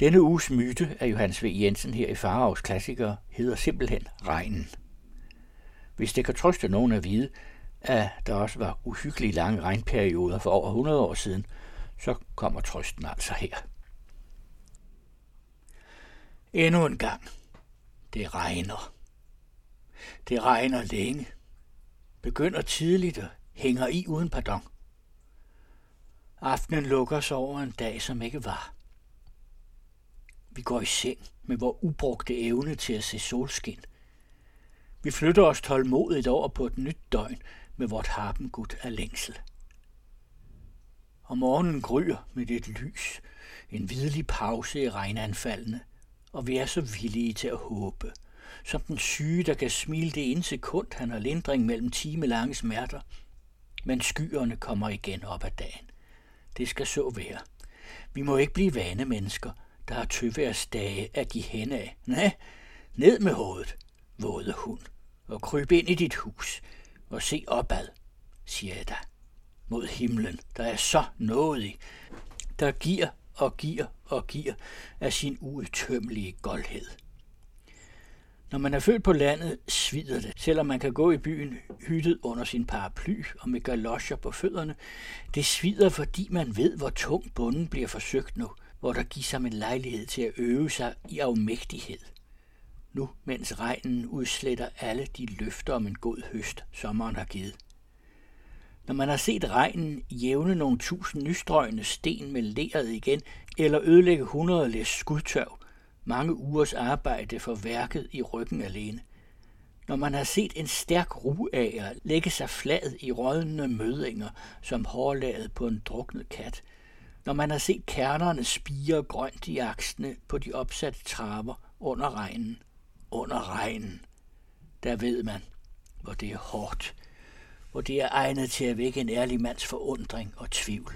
Denne uges myte af Johannes V. Jensen her i Faraos Klassikere hedder simpelthen Regnen. Hvis det kan trøste nogen at vide, at der også var uhyggelige lange regnperioder for over 100 år siden, så kommer trøsten altså her. Endnu en gang. Det regner. Det regner længe. Begynder tidligt og hænger i uden pardon. Aftenen lukker sig over en dag, som ikke var. Vi går i seng med vores ubrugte evne til at se solskin. Vi flytter os tålmodigt over på et nyt døgn med vort harpengud af længsel. Og morgenen gryer med et lys, en hvidlig pause i regnanfaldene, og vi er så villige til at håbe, som den syge, der kan smile det ene sekund, han har lindring mellem timelange smerter. Men skyerne kommer igen op ad dagen. Det skal så være. Vi må ikke blive vane mennesker, der er tøværsdage at give hen af. Ned med hovedet, våde hund, og kryb ind i dit hus og se opad, siger jeg da, mod himlen, der er så nådig, der giver og giver og giver af sin uudtømmelige goldhed. Når man er født på landet, svider det, selvom man kan gå i byen hyttet under sin paraply og med galoscher på fødderne. Det svider, fordi man ved, hvor tung bunden bliver forsøgt nu, hvor der gives ham en lejlighed til at øve sig i afmægtighed. Nu, mens regnen udsletter alle de løfter om en god høst, sommeren har givet. Når man har set regnen jævne nogle tusind nystrøgende sten med leret igen, eller ødelægge hundrede læs skudtørv, mange ugers arbejde for værket i ryggen alene. Når man har set en stærk ruager lægge sig flad i rådne mødinger som hårlaget på en druknet kat. Når man har set kernerne spire grønt i aksene på de opsatte trapper under regnen. Under regnen. Der ved man, hvor det er hårdt. Hvor det er egnet til at vække en ærlig mands forundring og tvivl.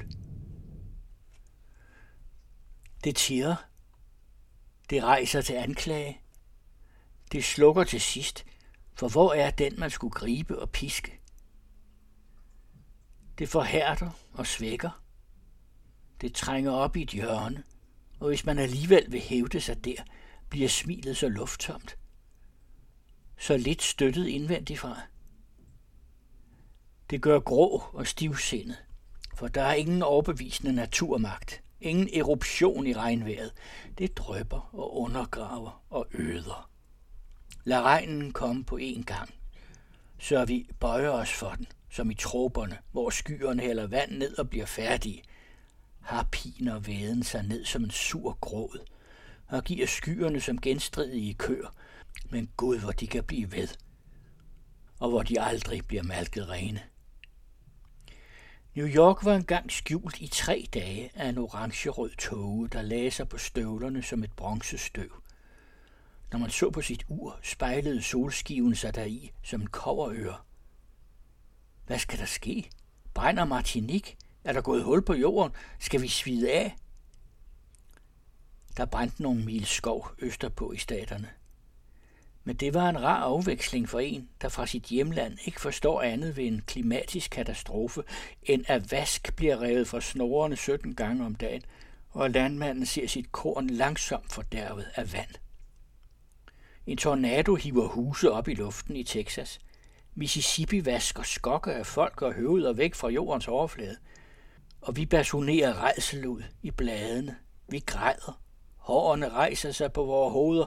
Det tiger det rejser til anklage. Det slukker til sidst, for hvor er den, man skulle gribe og piske? Det forhærder og svækker. Det trænger op i et hjørne, og hvis man alligevel vil hævde sig der, bliver smilet så lufttomt. Så lidt støttet indvendigt fra. Det gør grå og stivsindet, for der er ingen overbevisende naturmagt. Ingen eruption i regnvejret. Det drøber og undergraver og øder. Lad regnen komme på én gang, så vi bøjer os for den, som i tråberne, hvor skyerne hælder vand ned og bliver færdige. Har piner væden sig ned som en sur gråd, og giver skyerne som genstridige køer, men Gud, hvor de kan blive ved, og hvor de aldrig bliver malket rene. New York var engang skjult i tre dage af en orange-rød tåge, der lagde sig på støvlerne som et bronzestøv. Når man så på sit ur, spejlede solskiven sig deri som en koverøre. Hvad skal der ske? Brænder Martinique? Er der gået hul på jorden? Skal vi svide af? Der brændte nogle mil skov østerpå i staterne. Men det var en rar afveksling for en, der fra sit hjemland ikke forstår andet ved en klimatisk katastrofe, end at vask bliver revet fra snorene 17 gange om dagen, og landmanden ser sit korn langsomt fordærvet af vand. En tornado hiver huse op i luften i Texas. Mississippi vasker skokke af folk og høveder væk fra jordens overflade. Og vi basunerer redsel ud i bladene. Vi græder. Hårene rejser sig på vores hoveder,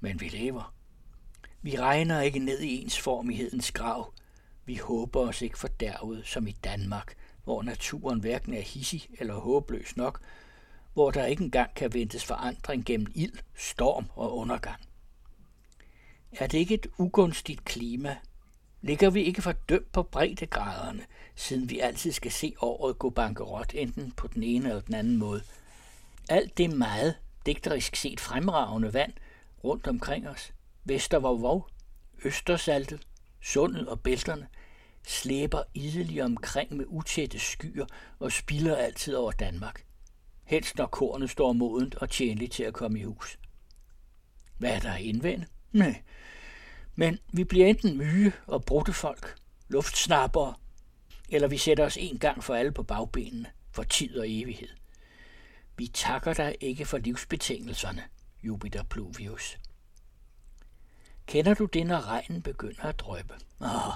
men vi lever. Vi regner ikke ned i ensformighedens grav. Vi håber os ikke fordærvet som i Danmark, hvor naturen hverken er hissig eller håbløs nok, hvor der ikke engang kan ventes forandring gennem ild, storm og undergang. Er det ikke et ugunstigt klima? Ligger vi ikke for dømt på breddegraderne, siden vi altid skal se året gå bankerot enten på den ene eller den anden måde? Alt det meget, digterisk set fremragende vand rundt omkring os – Vestervorvov, Østersaltet, Sundet og Bælterne slæber idelig omkring med utætte skyer og spilder altid over Danmark. Helst når kornet står modent og tjenligt til at komme i hus. Hvad er der indvendt? Nej. Men vi bliver enten myge og brudte folk, luftsnappere, eller vi sætter os en gang for alle på bagbenene, for tid og evighed. Vi takker dig ikke for livsbetingelserne, Jupiter Pluvius. Kender du det, når regnen begynder at drøbe? Åh,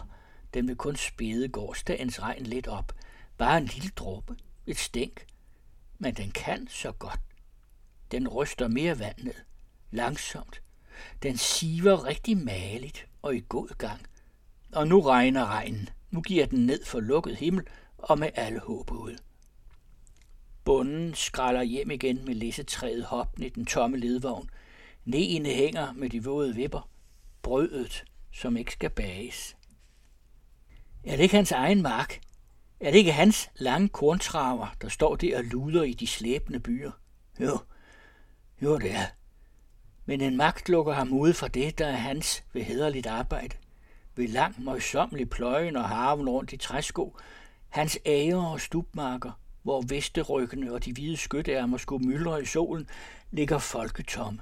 den vil kun spede gårdsdagens regn lidt op. Bare en lille dråbe, et stænk. Men den kan så godt. Den ryster mere vand ned. Langsomt. Den siver rigtig maligt og i god gang. Og nu regner regnen. Nu giver den ned for lukket himmel og med alle håb ud. Bunden skralder hjem igen med læssetræet hoppen i den tomme ledvogn. Neene hænger med de våde vipper. Brødet, som ikke skal bages. Er det ikke hans egen mark? Er det ikke hans lange korntraver, der står der og luder i de slæbende byer? Jo, jo det er. Men en magt lukker ham ude fra det, der er hans ved hederligt arbejde. Ved lang, møjsommelig pløjen og harven rundt i træsko, hans æger og stubmarker, hvor vesteryggene og de hvide skytteærmer skulle myldre i solen, ligger folketomme.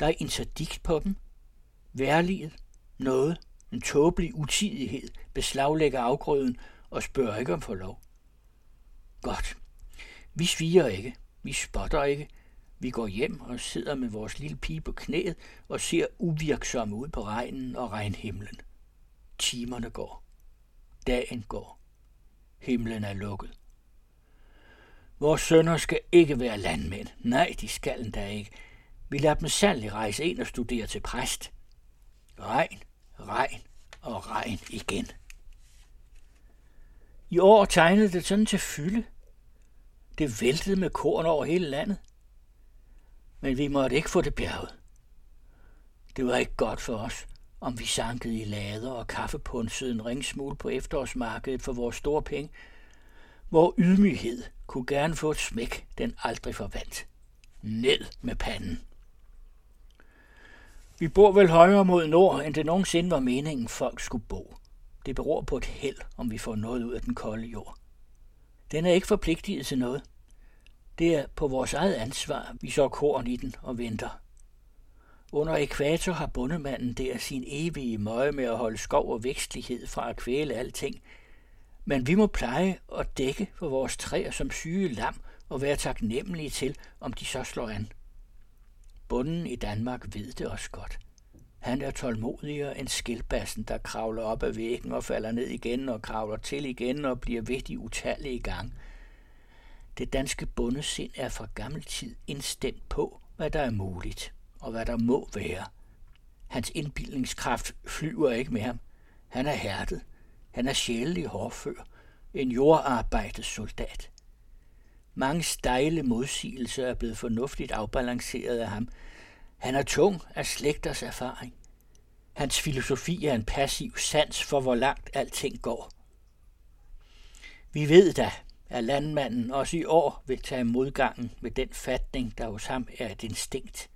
Der er interdikt på dem. Værliget, noget, en tåbelig utidighed, beslaglægger afgrøden og spørger ikke om forlov. Godt. Vi sviger ikke. Vi spotter ikke. Vi går hjem og sidder med vores lille pige på knæet og ser uvirksomme ud på regnen og regnhimlen. Timerne går. Dagen går. Himlen er lukket. Vores sønner skal ikke være landmænd. Nej, de skal endda ikke. Vi lader dem sandelig rejse ind og studere til præst. Regn, regn og regn igen. I år tegnede det sådan til fylde. Det væltede med korn over hele landet. Men vi måtte ikke få det bjerget. Det var ikke godt for os, om vi sankede i lader og kaffepunsede en ringsmul på efterårsmarkedet for vores store penge. Hvor ydmyghed kunne gerne få et smæk, den aldrig forvandt. Ned med panden. Vi bor vel højere mod nord, end det nogensinde var meningen, folk skulle bo. Det beror på et held, om vi får noget ud af den kolde jord. Den er ikke forpligtiget til noget. Det er på vores eget ansvar, vi så korn i den og venter. Under ekvator har bundemanden der sin evige møje med at holde skov og vækstlighed fra at kvæle alting. Men vi må pleje og dække for vores træer som syge lam og være taknemmelige til, om de så slår an. Bunden i Danmark ved det også godt. Han er tålmodigere end skildbassen, der kravler op ad væggen og falder ned igen og kravler til igen og bliver ved de utallige gang. Det danske bondesind er fra gammel tid indstemt på, hvad der er muligt og hvad der må være. Hans indbildningskraft flyver ikke med ham. Han er hærdet. Han er sjælelig hårfør. En jordarbejdet soldat. Mange stejle modsigelser er blevet fornuftigt afbalanceret af ham. Han er tung af slægters erfaring. Hans filosofi er en passiv sans for, hvor langt alting går. Vi ved da, at landmanden også i år vil tage modgangen med den fatning, der hos ham er et instinkt.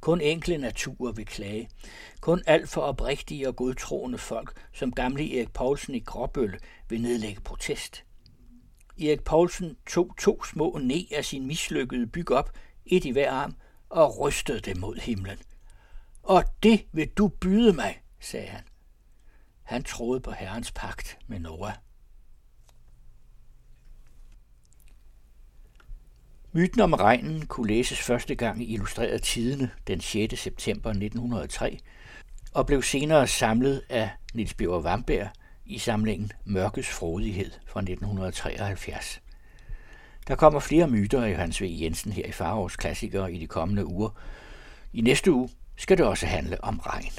Kun enkle naturer vil klage. Kun alt for oprigtige og godtroende folk, som gamle Erik Poulsen i Gråbøl, vil nedlægge protest. Erik Poulsen tog to små ne af sin mislykkede byg op, et i hver arm, og rystede dem mod himlen. Og det vil du byde mig, sagde han. Han troede på herrens pagt med Noah. Myten om regnen kunne læses første gang i Illustreret Tidene den 6. september 1903 og blev senere samlet af Niels Bjørn Vamberg i samlingen Mørkets frodighed fra 1973. Der kommer flere myter af Hans V. Jensen her i Farovs Klassikere i de kommende uger. I næste uge skal det også handle om regn.